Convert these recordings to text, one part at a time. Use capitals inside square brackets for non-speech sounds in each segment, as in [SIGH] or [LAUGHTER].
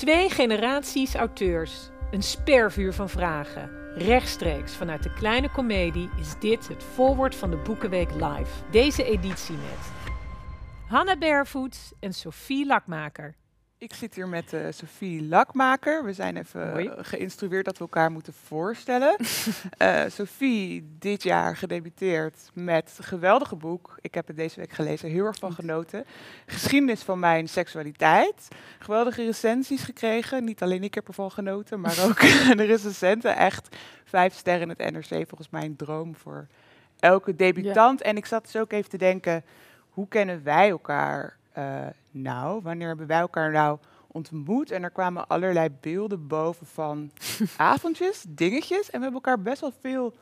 Twee generaties auteurs. Een spervuur van vragen. Rechtstreeks vanuit de kleine komedie is dit het voorwoord van de Boekenweek Live. Deze editie met Hanna Barefoot en Sophie Lakmaker. Ik zit hier met uh, Sophie Lakmaker. We zijn even Hoi. geïnstrueerd dat we elkaar moeten voorstellen. [LAUGHS] Eh, Sophie, dit jaar gedebuteerd met een geweldige boek. Ik heb het deze week gelezen, heel erg van genoten. Geschiedenis van mijn seksualiteit. Geweldige recensies gekregen. Niet alleen ik heb ervan genoten, maar [LAUGHS] ook [LAUGHS] de recensenten. Echt vijf sterren in het NRC. Volgens mij een droom voor elke debutant. En ik zat dus ook even te denken, hoe kennen wij elkaar eh, nou? Wanneer hebben wij elkaar nou ontmoet? En er kwamen allerlei beelden boven van [LAUGHS] avondjes, dingetjes. En we hebben elkaar best wel veel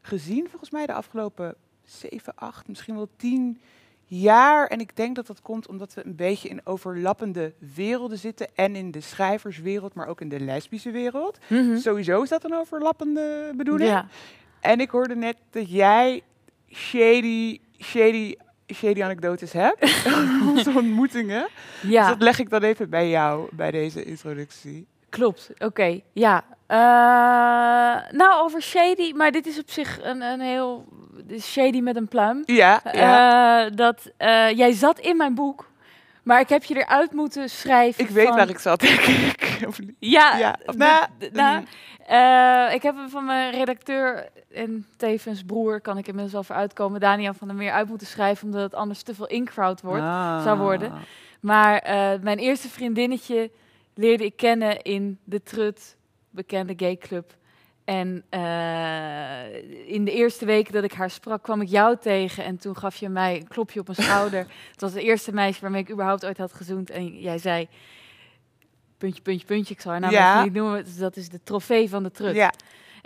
gezien, volgens mij, de afgelopen zeven, acht, misschien wel tien jaar. En ik denk dat dat komt omdat we een beetje in overlappende werelden zitten. En in de schrijverswereld, maar ook in de lesbische wereld. Sowieso is dat een overlappende bedoeling. Ja. En ik hoorde net dat jij shady, shady, shady anekdotes hebt. [LAUGHS] Onze ontmoetingen. Dus ja, dat leg ik dan even bij jou, bij deze introductie. klopt. Oké, ja. Eh, nou, over shady, maar dit is op zich een, een heel shady met een pluim. Ja, ja. Eh, dat, eh, jij zat in mijn boek, maar ik heb je eruit moeten schrijven. ik weet van- waar ik zat, denk ik. Of? Ja, Ja, nou, d- nou, eh, ik heb hem van mijn redacteur en tevens broer, kan ik inmiddels wel voor uitkomen, Daniel van der Meer, uit moeten schrijven, omdat het anders te veel incrowd wordt. zou worden. Ah. Maar eh, mijn eerste vriendinnetje leerde ik kennen in de Trut, bekende gayclub. En eh, in de eerste weken dat ik haar sprak, kwam ik jou tegen. En toen gaf je mij een klopje op mijn schouder. [LAUGHS] Het was het eerste meisje waarmee ik überhaupt ooit had gezoend. En jij zei, puntje, puntje, puntje. Ik zal haar naam Ja. niet noemen. Dus dat is de trofee van de Trut. Ja,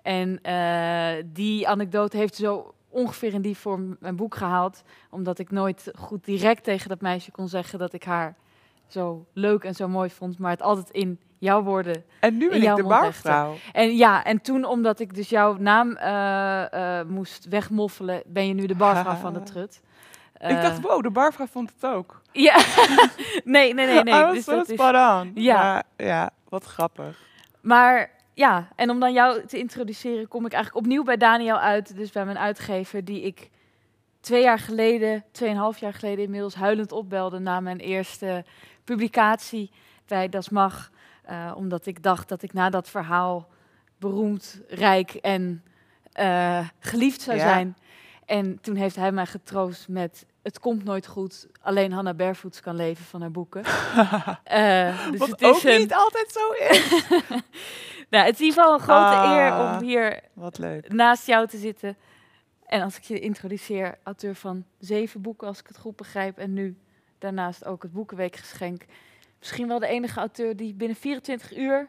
En eh, die anekdote heeft zo ongeveer in die vorm mijn boek gehaald. Omdat ik nooit goed direct tegen dat meisje kon zeggen dat ik haar zo leuk en zo mooi vond. Maar het altijd in jouw woorden. en nu ben ik de barvrouw. En ja, en toen omdat ik dus jouw naam eh, eh, moest wegmoffelen, ben je nu de barvrouw van de [LAUGHS] trut. Ik Eh, dacht, wow, de barvrouw vond het ook. Ja, [LAUGHS] nee, nee, nee, nee. I was Dus so is, on. Ja. Maar, ja, wat grappig. Maar ja, en om dan jou te introduceren, kom ik eigenlijk opnieuw bij Daniel uit. Dus bij mijn uitgever, die ik twee jaar geleden, tweeënhalf jaar geleden inmiddels huilend opbelde na mijn eerste publicatie bij Das Mag. Eh, omdat ik dacht dat ik na dat verhaal beroemd, rijk en eh, geliefd zou Ja. zijn. En toen heeft hij mij getroost met... Het komt nooit goed. Alleen Hannah Barefoots kan leven van haar boeken. [LAUGHS] Eh, dus Wat het is ook een, niet altijd zo is. [LAUGHS] nou, het is in ieder geval een grote Ah. eer om hier wat leuk. naast jou te zitten. En als ik je introduceer, auteur van zeven boeken, als ik het goed begrijp. En nu daarnaast ook het Boekenweekgeschenk. Misschien wel de enige auteur die binnen 24 uur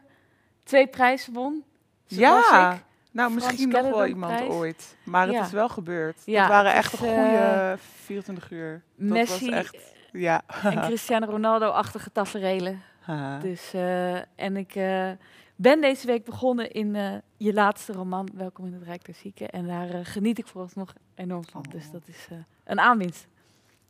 twee prijzen won. Ja, ik. Nou Frans misschien nog wel iemand prijs. ooit. Maar het Ja. is wel gebeurd. Ja, het waren echt een goede eh, 24 uur. Dat Messi was echt, ja. en [LAUGHS] Cristiano Ronaldo-achtige taferelen. Haha. Dus, eh, en ik eh, ben deze week begonnen in eh, je laatste roman, Welkom in het Rijk der Zieken. En daar eh, geniet ik vooralsnog enorm van. Oh. Dus dat is eh, een aanwinst.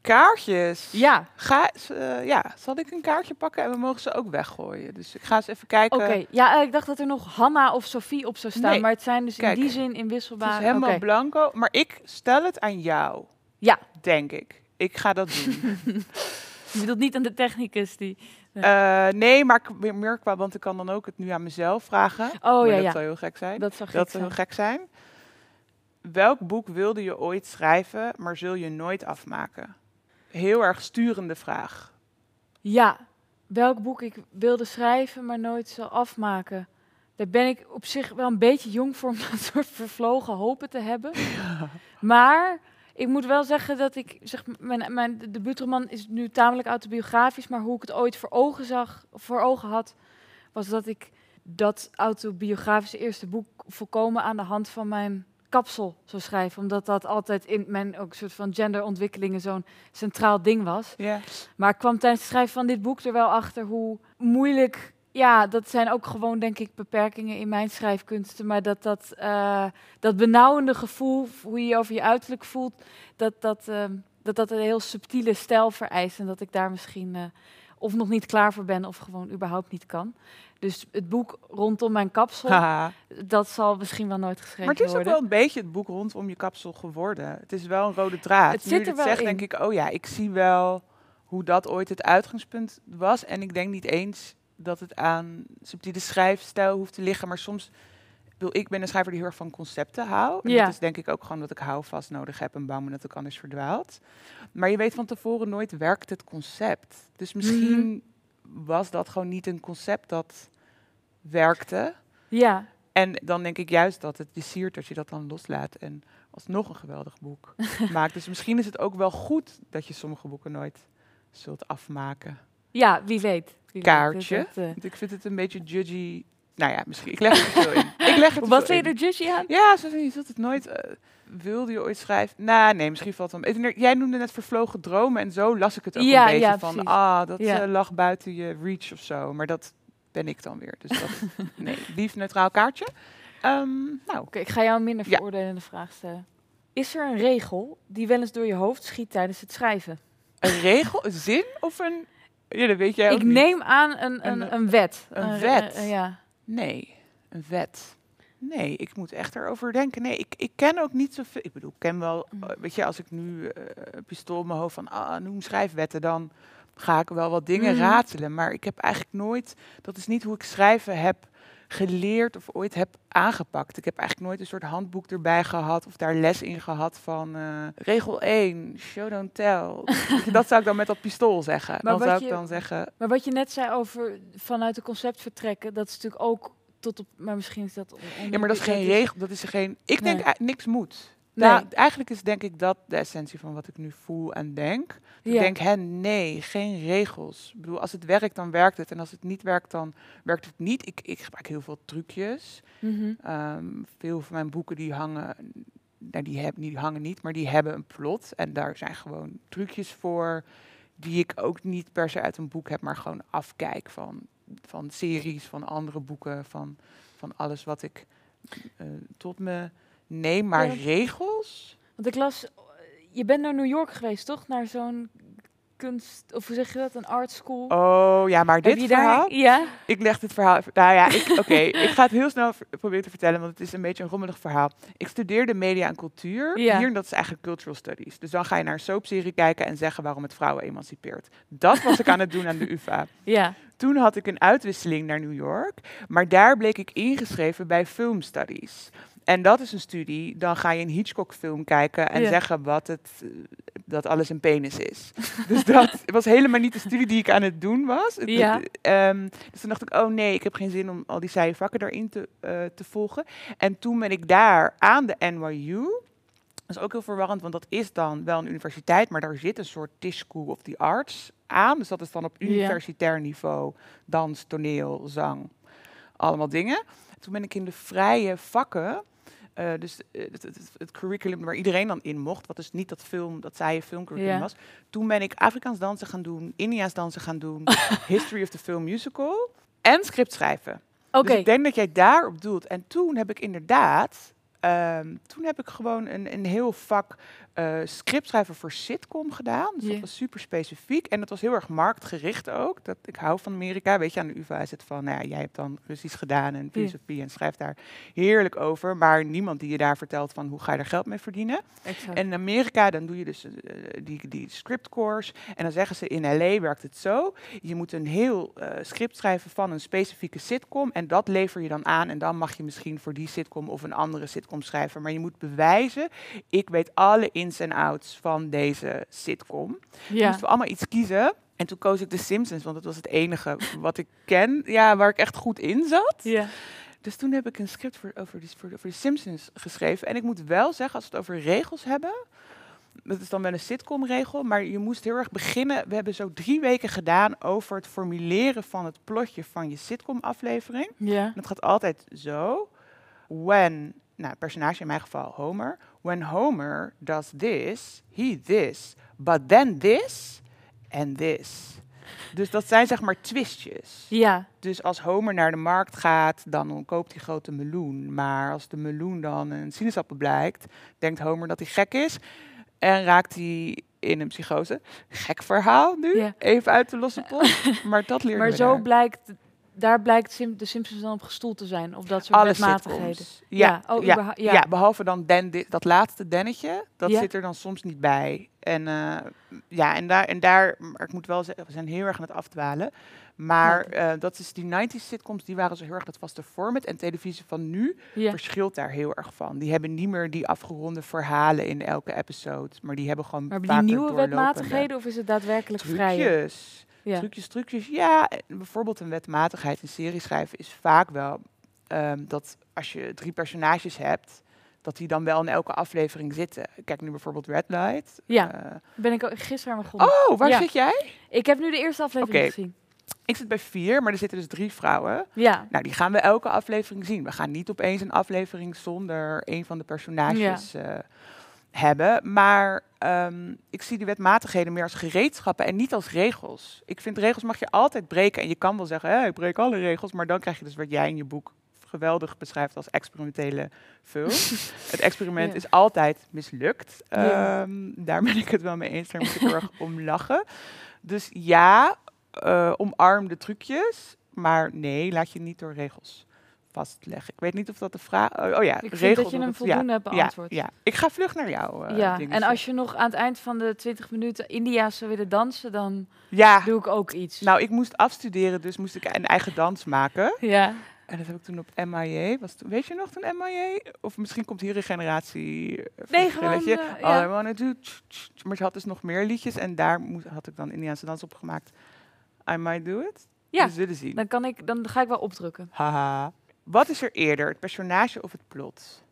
Kaartjes. Ja, Ga, eh, ja, zal ik een kaartje pakken en we mogen ze ook weggooien. Dus ik ga eens even kijken. oké. Ja, eh, ik dacht dat er nog Hanna of Sophie op zou staan. Nee. Maar het zijn dus Kijk, in die zin Het inwisselbaar. is helemaal blanco, maar ik stel het aan jou. Ja. Denk ik. Ik ga dat doen. [LAUGHS] Je bedoelt niet aan de technicus die... Eh, nee, maar meer, qua, want ik kan dan ook het nu aan mezelf vragen. Oh Maar ja, dat ja. zou heel gek zijn. Dat zou gek Dat zijn. heel gek zijn. Welk boek wilde je ooit schrijven, maar zul je nooit afmaken? Heel erg sturende vraag. Ja, welk boek ik wilde schrijven, maar nooit zal afmaken. Daar ben ik op zich wel een beetje jong voor om [LAUGHS] dat soort vervlogen hopen te hebben. [LAUGHS] Maar ik moet wel zeggen dat ik, zeg, mijn, mijn debuutroman is nu tamelijk autobiografisch, maar hoe ik het ooit voor ogen zag, voor ogen had, was dat ik dat autobiografische eerste boek volkomen aan de hand van mijn kapsel zou schrijven. Omdat dat altijd in mijn ook soort van genderontwikkelingen zo'n centraal ding was. Ja. Maar ik kwam tijdens het schrijven van dit boek er wel achter hoe moeilijk. Ja, dat zijn ook gewoon, denk ik, beperkingen in mijn schrijfkunsten. Maar dat dat, eh, dat benauwende gevoel, hoe je je over je uiterlijk voelt, dat dat, ehm, dat dat een heel subtiele stijl vereist. En dat ik daar misschien eh, of nog niet klaar voor ben of gewoon überhaupt niet kan. Dus het boek rondom mijn kapsel, Haha. dat zal misschien wel nooit geschreven Maar het is ook worden. wel een beetje het boek rondom je kapsel geworden. Het is wel een rode draad. Het nu zit er wel zegt, in. denk ik, oh ja, ik zie wel hoe dat ooit het uitgangspunt was. En ik denk niet eens dat het aan subtiele schrijfstijl hoeft te liggen. Maar soms, ik ben een schrijver die heel erg van concepten hou. En Ja. dat is denk ik ook gewoon dat ik houvast nodig heb en bang ben dat ik anders verdwaalt. Maar je weet van tevoren nooit werkt het concept. Dus misschien Mhm. was dat gewoon niet een concept dat werkte. Ja, En dan denk ik juist dat het je siert als je dat dan loslaat en alsnog een geweldig boek [LAUGHS] maakt. Dus misschien is het ook wel goed dat je sommige boeken nooit zult afmaken. ja wie weet. Wie. Kaartje. Eh, Want ik vind het een beetje judgy. Nou ja, misschien. Ik leg het veel in. Ik leg het Wat vind je er judgy aan? Ja, zo je zult het nooit. eh, wilde je ooit schrijven? Nou, nee, misschien valt het wel. Jij noemde net vervlogen dromen en zo las ik het ook Ja, een beetje ja, van. Ah, dat Ja. eh, lag buiten je reach of zo. Maar dat ben ik dan weer. Dus dat, [LAUGHS] nee, lief neutraal kaartje. Ehm, nou, Oké, ik ga jou een minder veroordelende vraag stellen. Is er een regel die wel eens door je hoofd schiet tijdens het schrijven? Een regel, een zin of een... Ja, dat weet jij ook Ik niet. neem aan een, Een, een, een wet. een wet. eh, ja. Nee, een wet. Nee, ik moet echt erover denken. Nee, ik, ik ken ook niet zoveel. Ik bedoel, ik ken wel... Mm. eh, Weet je, als ik nu een pistool in mijn hoofd van... Ah, noem schrijfwetten, dan ga ik wel wat dingen Mhm. ratelen. Maar ik heb eigenlijk nooit... Dat is niet hoe ik schrijven heb geleerd of ooit heb aangepakt. Ik heb eigenlijk nooit een soort handboek erbij gehad of daar les in gehad van eh, regel 1, show don't tell. [LAUGHS] dat zou ik dan met dat pistool zeggen. Maar dan wat zou ik je- dan zeggen, Maar wat je net zei over vanuit het concept vertrekken, dat is natuurlijk ook tot op... Maar misschien is dat... Ja, maar dat is geen onderbelicht. regel. Dat is geen. Ik denk Nee. niks moet. Nee. Da- eigenlijk is denk ik dat de essentie van wat ik nu voel en denk. Ik denk, hè, nee, geen regels. Ik bedoel, als het werkt, dan werkt het. En als het niet werkt, dan werkt het niet. Ik, ik gebruik heel veel trucjes. Mhm. Ehm, veel van mijn boeken die hangen, nou, die, heb, die hangen niet, maar die hebben een plot. En daar zijn gewoon trucjes voor die ik ook niet per se uit een boek heb, maar gewoon afkijk van, van series, van andere boeken, van, van alles wat ik eh, tot me neem. Maar Ja. regels? Want ik las... Je bent naar New York geweest, toch? Naar zo'n kunst... Of hoe zeg je dat? Een art school? Oh ja, maar dit verhaal... daar... Ja? Ik leg dit verhaal. Nou ja, oké, [LAUGHS] ik ga het heel snel proberen te vertellen, want het is een beetje een rommelig verhaal. Ik studeerde media en cultuur Ja. hier, en dat is eigenlijk cultural studies. Dus dan ga je naar een soapserie kijken en zeggen waarom het vrouwen emancipeert. Dat was ik aan het doen aan de [LAUGHS] UvA. Ja. Toen had ik een uitwisseling naar New York, maar daar bleek ik ingeschreven bij film studies. En dat is een studie, dan ga je een Hitchcock-film kijken en Ja. zeggen wat het, eh, dat alles een penis is. [LAUGHS] dus dat was helemaal niet de studie die ik aan het doen was. Ja. ehm, dus toen dacht ik, oh nee, ik heb geen zin om al die saaie vakken daarin te, eh, te volgen. En toen ben ik daar aan de NYU. Dat is ook heel verwarrend, want dat is dan wel een universiteit, maar daar zit een soort Tisch School of the Arts aan. Dus dat is dan op Ja. universitair niveau dans, toneel, zang, allemaal dingen. Toen ben ik in de vrije vakken, eh, dus eh, het, het, het- het curriculum waar iedereen dan in mocht, wat dus niet dat film, dat saaie filmcurriculum Ja. was. Toen ben ik Afrikaans dansen gaan doen, India's dansen gaan doen, [LAUGHS] History of the Film Musical en script schrijven. Oké. Dus ik denk dat jij daarop doelt. En toen heb ik inderdaad, ehm, toen heb ik gewoon een, een heel vak eh scriptschrijven voor sitcom gedaan. Dus dat was super specifiek. En dat was heel erg marktgericht ook. Dat, ik hou van Amerika. Weet je, aan de UvA is het van, nou ja, jij hebt dan Russisch gedaan en filosofie en schrijft daar heerlijk over. Maar niemand die je daar vertelt van, hoe ga je er geld mee verdienen? Exact. En in Amerika, dan doe je dus eh, die, die script course. En dan zeggen ze in LA werkt het zo. Je moet een heel eh, script schrijven van een specifieke sitcom. En dat lever je dan aan. En dan mag je misschien voor die sitcom of een andere sitcom schrijven. Maar je moet bewijzen, ik weet alle ins en outs van deze sitcom. ja. Moesten we allemaal iets kiezen. En toen koos ik The Simpsons, want dat was het enige wat ik ken. Ja, waar ik echt goed in zat. ja. Dus toen heb ik een script voor, over, de, voor, de, de Simpsons geschreven. En ik moet wel zeggen, als we het over regels hebben. Dat is dan wel een sitcom-regel, maar je moest heel erg beginnen. We hebben zo drie weken gedaan over het formuleren van het plotje van je sitcom-aflevering. Ja. En het gaat altijd zo. When, nou, personage in mijn geval Homer. When Homer does this, he this, but then this and this. Dus dat zijn zeg maar twistjes. Ja. Dus als Homer naar de markt gaat, dan koopt hij grote meloen. Maar als de meloen dan een sinaasappel blijkt, denkt Homer dat hij gek is. En raakt hij in een psychose. Gek verhaal nu, Ja. even uit de losse pot. [LAUGHS] maar dat leerde Maar zo daar. blijkt, daar blijkt Sim- de Simpsons dan op gestoeld te zijn. Op dat soort Alle. Ja, Ja, oh, ja, ja. ja. behalve dan di- dat laatste Dennetje, dat zit er dan soms niet bij. En eh, ja, en daar, en daar, maar ik moet wel zeggen, we zijn heel erg aan het afdwalen. Maar eh, dat is die 90s sitcoms, die waren zo heel erg dat vaste format. En televisie van nu verschilt daar heel erg van. Die hebben niet meer die afgeronde verhalen in elke episode, maar die hebben gewoon Maar die nieuwe wetmatigheden of is het daadwerkelijk vrijer? Ja. Trucjes, trucjes. Ja, en bijvoorbeeld een wetmatigheid in serie schrijven is vaak wel ehm, dat als je drie personages hebt, dat die dan wel in elke aflevering zitten. Kijk nu bijvoorbeeld Red Light. Ja. Eh, Ben ik gisteren aan begonnen. oh, waar Ja. zit jij? Ik heb nu de eerste aflevering Oké. gezien. Ik zit bij vier, maar er zitten dus drie vrouwen. Ja. Nou, die gaan we elke aflevering zien. We gaan niet opeens een aflevering zonder een van de personages eh, hebben. Maar ehm, ik zie die wetmatigheden meer als gereedschappen en niet als regels. Ik vind regels mag je altijd breken. En je kan wel zeggen, "Hé, ik breek alle regels. Maar dan krijg je dus wat jij in je boek geweldig beschrijft als experimentele film. [LAUGHS] het experiment Ja. is altijd mislukt. Ja. Ehm, daar ben ik het wel mee eens. Daar moet ik heel erg om lachen. Dus ja, eh, omarm de trucjes. Maar nee, laat je niet door regels vastleggen. Ik weet niet of dat de vraag... Oh, oh ja, Ik vind regels. dat je hem voldoende ja, hebt beantwoord. Ja, ja, ik ga vlug naar jou. eh, ja, en als je nog aan het eind van de 20 minuten India zou willen dansen, dan Ja, doe ik ook iets. nou, ik moest afstuderen, dus moest ik een eigen dans maken. ja. En dat heb ik toen op MIA. Was toen, weet je nog toen MIA? Of misschien komt hier een generatie eh, Nee, gewoon, eh, All ja. I wanna do. Maar ze had dus nog meer liedjes. En daar moest, had ik dan Indiaanse dans op gemaakt. I might do it. Ja, We zullen zien. dan, kan ik, dan ga ik wel opdrukken. Haha. Wat is er eerder, het personage of het plot?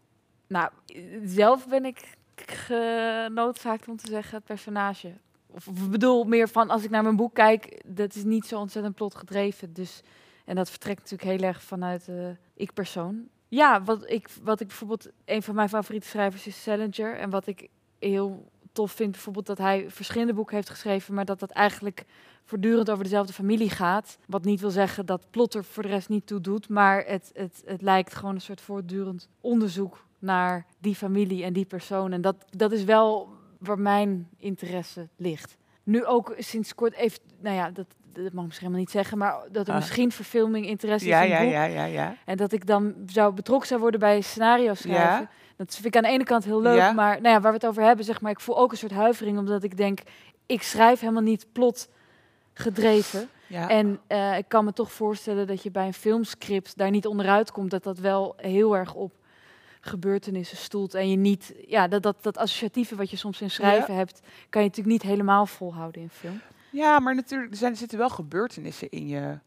Nou, eh, zelf ben ik genoodzaakt om te zeggen het personage. Of, bedoel meer van als ik naar mijn boek kijk, dat is niet zo ontzettend plot gedreven. Dus, en dat vertrekt natuurlijk heel erg vanuit de ik-persoon. Ja, wat ik, wat ik bijvoorbeeld, een van mijn favoriete schrijvers is Salinger. En wat ik heel tof vind, bijvoorbeeld dat hij verschillende boeken heeft geschreven, maar dat dat eigenlijk voortdurend over dezelfde familie gaat. Wat niet wil zeggen dat plot er voor de rest niet toe doet, maar het, het, het lijkt gewoon een soort voortdurend onderzoek naar die familie en die persoon. En dat, dat is wel waar mijn interesse ligt. Nu ook sinds kort even, nou ja, dat, dat mag ik misschien helemaal niet zeggen, maar dat er Ah. misschien verfilming interesse Ja, is in ja, boek. ja, ja, ja. En dat ik dan zou betrokken zou worden bij scenario schrijven. Ja. Dat vind ik aan de ene kant heel leuk, Ja. maar nou ja, waar we het over hebben, zeg maar, ik voel ook een soort huivering, omdat ik denk, ik schrijf helemaal niet plot gedreven. ja. En eh, ik kan me toch voorstellen dat je bij een filmscript daar niet onderuit komt, dat dat wel heel erg op gebeurtenissen stoelt. En je niet, ja, dat, dat, dat associatieve wat je soms in schrijven hebt, kan je natuurlijk niet helemaal volhouden in film. ja, maar natuurlijk, er, zijn, er zitten wel gebeurtenissen in je,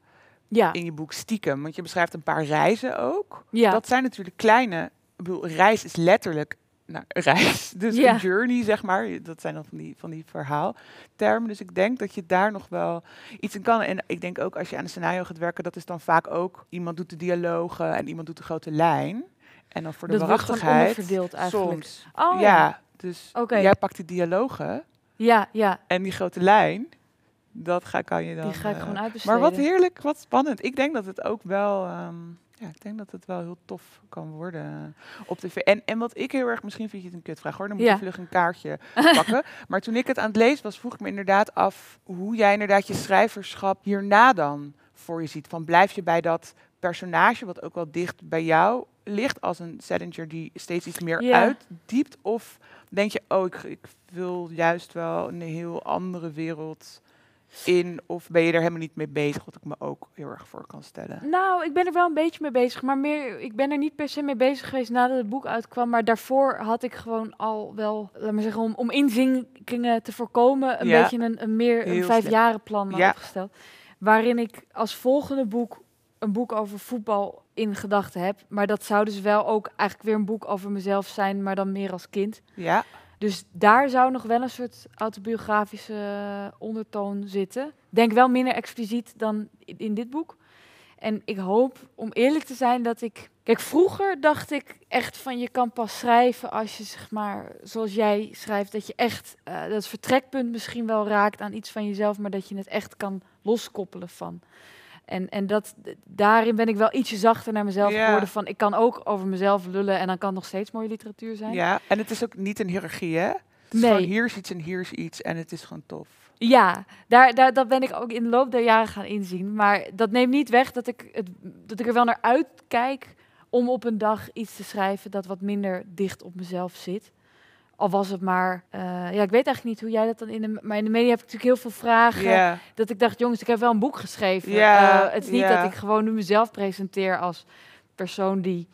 Ja, in je boek stiekem. Want je beschrijft een paar reizen ook. ja. Dat zijn natuurlijk kleine... Ik bedoel, een reis is letterlijk nou, reis. [LAUGHS] Dus Ja. een journey, zeg maar. Dat zijn dan van die, van die verhaaltermen. Dus ik denk dat je daar nog wel iets in kan. En ik denk ook als je aan een scenario gaat werken... dat is dan vaak ook... iemand doet de dialogen en iemand doet de grote lijn. En dan voor de dat waarachtigheid... onderverdeeld eigenlijk. Soms. Oh, ja, dus jij pakt die dialogen... Ja, ja, En die grote lijn, dat ga, kan je dan... die ga ik eh, gewoon uitbesteden. maar wat heerlijk, wat spannend. Ik denk dat het ook wel... ehm, ja, ik denk dat het wel heel tof kan worden op tv. En, en wat ik heel erg... Misschien vind je het een kutvraag hoor. Dan moet Ja. je vlug een kaartje [LAUGHS] pakken. Maar toen ik het aan het lezen was, vroeg ik me inderdaad af... hoe jij inderdaad je schrijverschap hierna dan voor je ziet. Van blijf je bij dat personage, wat ook wel dicht bij jou ligt... als een Salinger die steeds iets meer Ja. uitdiept? Of denk je, oh, ik, ik wil juist wel een heel andere wereld in? Of ben je er helemaal niet mee bezig, wat ik me ook heel erg voor kan stellen? Nou, ik ben er wel een beetje mee bezig, maar meer, ik ben er niet per se mee bezig geweest nadat het boek uitkwam. Maar daarvoor had ik gewoon al wel, laat maar zeggen, om, om inzinkingen te voorkomen, een Ja. beetje een, een meer een vijfjarenplan Ja. opgesteld. Waarin ik als volgende boek een boek over voetbal in gedachten heb. Maar dat zou dus wel ook eigenlijk weer een boek over mezelf zijn, maar dan meer als kind. Ja, Dus daar zou nog wel een soort autobiografische eh, ondertoon zitten. Denk wel minder expliciet dan in, dit boek. En ik hoop, om eerlijk te zijn, dat ik... Kijk, vroeger dacht ik echt van je kan pas schrijven als je, zeg maar, zoals jij schrijft, dat je echt eh, dat vertrekpunt misschien wel raakt aan iets van jezelf, maar dat je het echt kan loskoppelen van. En, en dat, daarin ben ik wel ietsje zachter naar mezelf Ja. geworden. Van ik kan ook over mezelf lullen en dan kan het nog steeds mooie literatuur zijn. ja, en het is ook niet een hiërarchie, hè? Het is Nee. gewoon hier is iets en hier is iets en het is gewoon tof. Ja, daar, daar, dat ben ik ook in de loop der jaren gaan inzien. Maar dat neemt niet weg dat ik, het, dat ik er wel naar uitkijk om op een dag iets te schrijven dat wat minder dicht op mezelf zit. Al was het maar, eh, ja, ik weet eigenlijk niet hoe jij dat dan in de, maar in de media heb ik natuurlijk heel veel vragen. Dat ik dacht, jongens, ik heb wel een boek geschreven. Eh, het is niet dat ik gewoon nu mezelf presenteer als persoon die,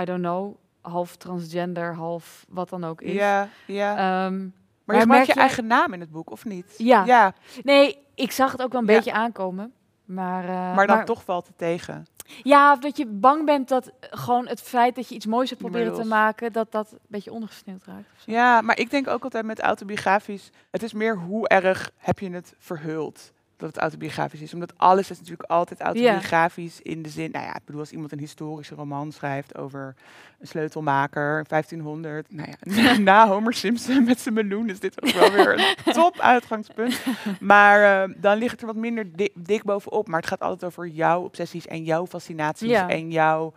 I don't know, half transgender, half wat dan ook is. ja, ja. Ehm, maar maar je maakt je je- eigen naam in het boek, of niet? Ja. ja nee, ik zag het ook wel een beetje aankomen. Maar, eh, maar dan toch valt het tegen. Ja, of dat je bang bent dat gewoon het feit dat je iets moois hebt proberen te maken, dat dat een beetje ondergesneeuwd raakt. Ja, maar ik denk ook altijd met autobiografisch, het is meer hoe erg heb je het verhuld dat het autobiografisch is. Omdat alles is natuurlijk altijd autobiografisch in de zin, nou ja, ik bedoel als iemand een historische roman schrijft over een sleutelmaker in 1500, nou ja, [LAUGHS] [LAUGHS] na Homer Simpson met zijn meloen is dit ook wel weer een [LAUGHS] top uitgangspunt. Maar eh, dan ligt het er wat minder di- dik bovenop, maar het gaat altijd over jouw obsessies en jouw fascinaties Ja. en jouw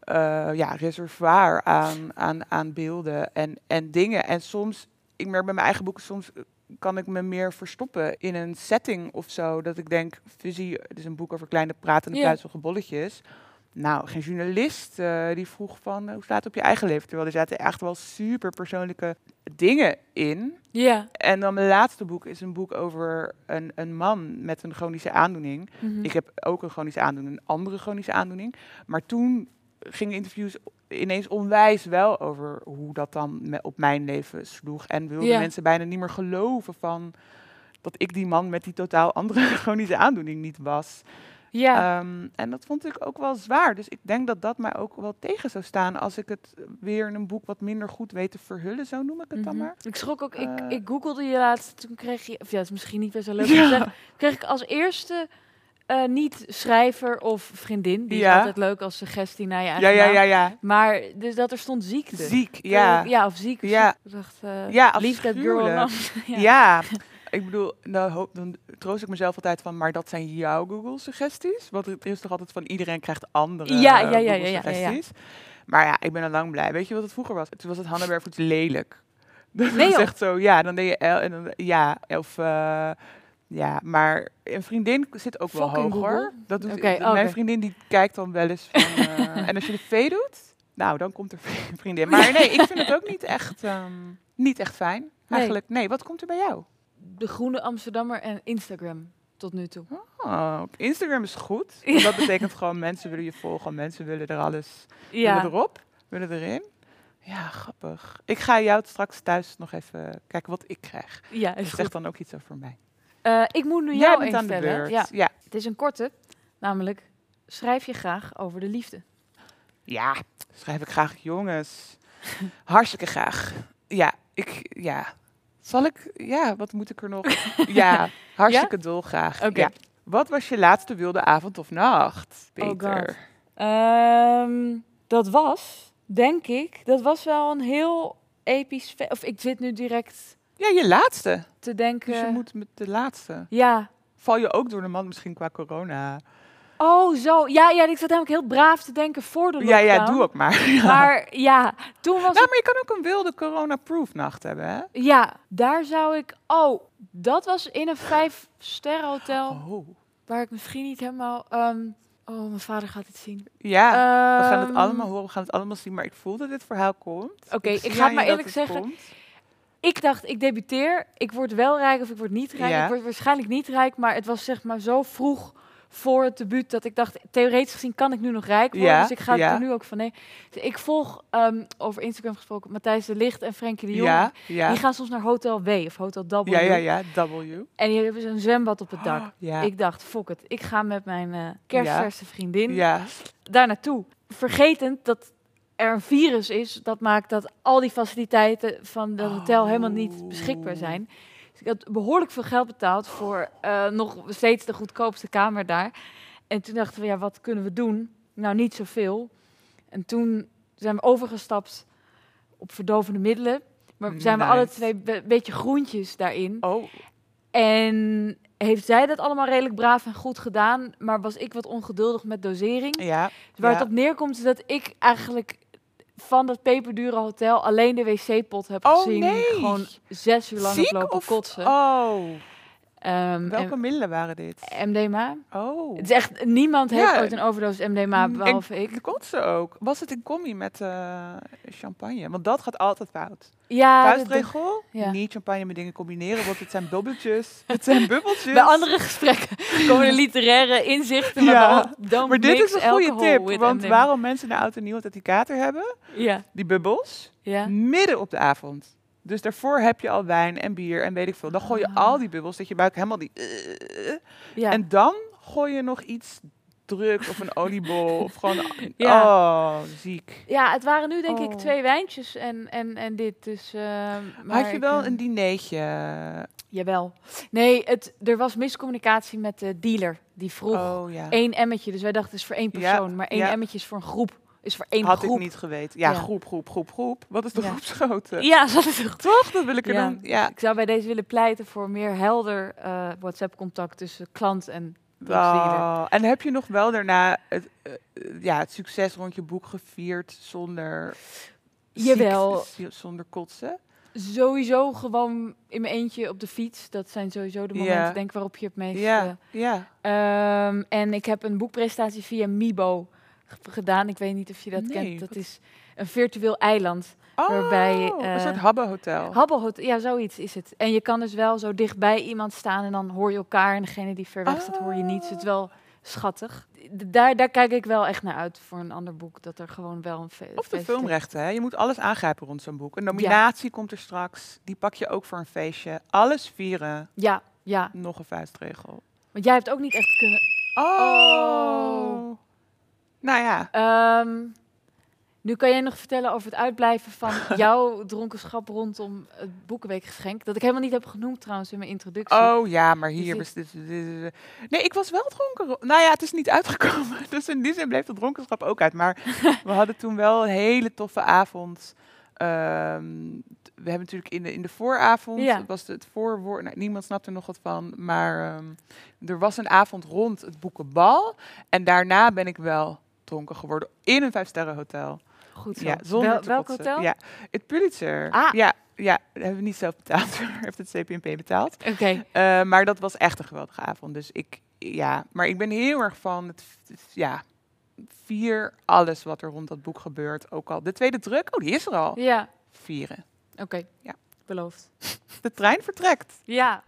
eh, ja, reservoir aan, aan, aan beelden en, en dingen. En soms, ik merk bij mijn eigen boeken, soms kan ik me meer verstoppen in een setting of zo. Dat ik denk, visie, het is een boek over kleine pratende Ja. pluizige bolletjes. Nou, geen journalist eh, die vroeg van, eh, hoe staat het op je eigen leven? Terwijl er zaten echt wel super persoonlijke dingen in. Ja. En dan mijn laatste boek is een boek over een, een man met een chronische aandoening. Mhm. Ik heb ook een chronische aandoening, een andere chronische aandoening. Maar toen gingen interviews ineens onwijs wel over hoe dat dan op mijn leven sloeg. En wilden Ja. mensen bijna niet meer geloven van dat ik die man met die totaal andere [LAUGHS] chronische aandoening niet was. ja. Ehm, en dat vond ik ook wel zwaar. Dus ik denk dat dat mij ook wel tegen zou staan als ik het weer in een boek wat minder goed weet te verhullen, zo noem ik het dan Mhm. maar. Ik schrok ook, ik, Eh. ik googelde je laatst, toen kreeg je, of ja, het is misschien niet best wel leuk [LAUGHS] Ja. te zeggen, kreeg ik als eerste eh, niet schrijver of vriendin, die is Ja. altijd leuk als suggestie naar je Ja, eigen ja, ja, ja. Maar dus dat er stond ziekte. Ziek, ja. Ja, of ziek. of Ja. ziek. Dacht, eh Ja, that girl alone. Ja. ik bedoel, nou, hoop, dan troost ik mezelf altijd van, maar dat zijn jouw Google-suggesties? Want het is toch altijd van iedereen krijgt andere Ja, ja, ja, ja, ja, ja, ja. Maar ja, ik ben al lang blij. Weet je wat het vroeger was? Toen was het Hanna Bervoets lelijk. [LAUGHS] Dat Nee, was echt zo, ja, dan deed je en dan, ja, of, eh, ja, maar een vriendin zit ook wel Fucking hoger. Google. Dat doet, Mijn vriendin die kijkt dan wel eens van, [LAUGHS] eh, en als je de V doet, nou, dan komt er een [LAUGHS] vriendin. Maar nee, ik vind het ook niet echt, ehm, niet echt fijn. Eigenlijk, nee, wat komt er bij jou? De Groene Amsterdammer en Instagram tot nu toe. Oh, Instagram is goed. [LAUGHS] want Dat betekent gewoon mensen willen je volgen, mensen willen er alles, willen erop, willen erin. Ja, grappig. Ik ga jou straks thuis nog even kijken wat ik krijg. ja is zeg goed. dan ook iets over mij. Eh, ik moet nu jou eens beurt. Ja, Ja. het is een korte, namelijk schrijf je graag over de liefde. ja, schrijf ik graag jongens. Hartstikke graag. Ja, ik, ja. Zal ik, ja, wat moet ik er nog? [LAUGHS] Ja, hartstikke dolgraag. Oké. Ja. Wat was je laatste wilde avond of nacht, Oh Peter? God. Ehm, dat was, denk ik, dat was wel een heel episch... Of ik zit nu direct ja, je laatste. te denken... Dus je moet met de laatste. Ja. Val je ook door de man misschien qua corona? Oh, zo. Ja, ja, ik zat helemaal heel braaf te denken voor de Ja, lockdown. ja, doe ook maar. Ja. [LAUGHS] Maar ja, toen was Nou, het... maar je kan ook een wilde corona-proof nacht hebben, hè? Ja, daar zou ik... Oh, dat was in een vijf-sterren hotel. Oh. Waar ik misschien niet helemaal... ehm, oh, mijn vader gaat het zien. Ja, we gaan het Ehm, allemaal horen, we gaan het allemaal zien, maar ik voel dat dit verhaal komt. Oké, ik ga het maar eerlijk zeggen. komt. Ik dacht, ik debuteer. Ik word wel rijk of ik word niet rijk. Ja. Ik word waarschijnlijk niet rijk, maar het was zeg maar zo vroeg voor het debuut dat ik dacht, theoretisch gezien kan ik nu nog rijk worden. Ja, Dus ik ga ja. er nu ook van nee. Dus ik volg ehm, over Instagram gesproken Matthijs de Licht en Frenkie de Jong. Ja, ja. Die gaan soms naar Hotel W of Hotel W. Ja, ja, ja, W. En die hebben zo'n zwembad op het dak. [GASPS] Ja. Ik dacht, fuck het. Ik ga met mijn eh kerstverse vriendin ja. daar naartoe. Vergetend dat er een virus is, dat maakt dat al die faciliteiten van dat hotel helemaal niet beschikbaar Oh. zijn. Dus ik had behoorlijk veel geld betaald voor eh, nog steeds de goedkoopste kamer daar. En toen dachten we, ja, wat kunnen we doen? Nou, niet zoveel. En toen zijn we overgestapt op verdovende middelen. Maar zijn we alle twee een beetje groentjes daarin. Oh, En heeft zij dat allemaal redelijk braaf en goed gedaan, maar was ik wat ongeduldig met dosering. ja. Dus waar ja. het op neerkomt is dat ik eigenlijk van dat peperdure hotel alleen de wc-pot heb Oh, gezien. nee. Gewoon zes uur lang heb Ziek lopen of- kotsen. Oh, Ehm, welke en- middelen waren dit? MDMA. Oh. Het is echt, niemand heeft Ja. ooit een overdosis MDMA, Mm, behalve en ik. De kotsen ook. Was het in combi met eh, champagne? Want dat gaat altijd fout. Ja, Vuistregel, niet champagne met dingen combineren, want het zijn bubbeltjes. [LAUGHS] Het zijn bubbeltjes. bij andere gesprekken komen de literaire inzichten, maar Ja, Maar dit is een goede tip, want MDMA. waarom mensen naar oud en nieuw het kater hebben, Ja, die bubbels, ja. midden op de avond. Dus daarvoor heb je al wijn en bier en weet ik veel. Dan gooi je Ah. al die bubbels, dat je buik helemaal die... eh, ja. En dan gooi je nog iets drugs of een oliebol of gewoon... [LAUGHS] Ja. Oh, ziek. ja, het waren nu denk ik Oh. twee wijntjes en, en, en dit. Dus, eh, maar Had je wel eh, een dineetje? Jawel. Nee, het, er was miscommunicatie met de dealer. Die vroeg Oh ja. één emmetje. Dus wij dachten het is voor één Ja, persoon. maar één emmetje is voor een groep. Is voor één Had groep. ik niet geweten. Ja, Ja. groep, groep, groep, groep. Wat is de Ja. groepsgrootte? Ja, dat is een Toch? Dat wil ik er Ja. dan... Ja. Ik zou bij deze willen pleiten voor meer helder eh, WhatsApp-contact tussen klant en. Oh, en heb je nog wel daarna het, eh, ja, het succes rond je boek gevierd zonder... Jawel. zonder kotsen? Sowieso gewoon in mijn eentje op de fiets. Dat zijn sowieso de Ja. momenten denk waarop je het meest... Ja, ja. eh, ehm, en ik heb een boekpresentatie via Mibo gedaan. Ik weet niet of je dat Nee, kent. Dat wat- is een virtueel eiland. Oh, Waarbij, een eh, soort habbehotel. Habbelhot, ja, zoiets is het. En je kan dus wel zo dichtbij iemand staan en dan hoor je elkaar. En degene die ver weg staat, hoor je niet. Dus het is wel schattig. D- Daar, daar kijk ik wel echt naar uit voor een ander boek. Dat er gewoon wel een fe Of de feest- filmrechten, hè? Je moet alles aangrijpen rond zo'n boek. Een nominatie komt er straks. Die pak je ook voor een feestje. Alles vieren. Ja, ja. Nog een vuistregel. Want jij hebt ook niet echt kunnen... Oh. Nou ja. Ehm, nu kan jij nog vertellen over het uitblijven van [LAUGHS] jouw dronkenschap rondom het Boekenweekgeschenk. Dat ik helemaal niet heb genoemd trouwens in mijn introductie. Oh ja, maar hier... dit- dit- dit- Nee, ik was wel dronken. ro- Nou ja, het is niet uitgekomen. [LAUGHS] Dus in die zin bleef de dronkenschap ook uit. Maar [LAUGHS] we hadden toen wel een hele toffe avond. Ehm, we hebben natuurlijk in de, in de vooravond, Ja. was het voorwoord, nou, niemand snapt er nog wat van, maar ehm, er was een avond rond het boekenbal. En daarna ben ik wel dronken geworden in een vijfsterrenhotel. Goed zo. Ja, zonder Wel- welk hotel? Ja, het Pulitzer. Ah. Ja, ja, dat hebben we niet zelf betaald. [LAUGHS] heeft het CPNP betaald. Oké. Eh, maar dat was echt een geweldige avond. Dus ik, ja, maar ik ben heel erg van het, het- ja, vier alles wat er rond dat boek gebeurt. Ook al de tweede druk, oh die is er al. Ja, Vieren. oké. Ja. Beloofd. [LAUGHS] De trein vertrekt. Ja,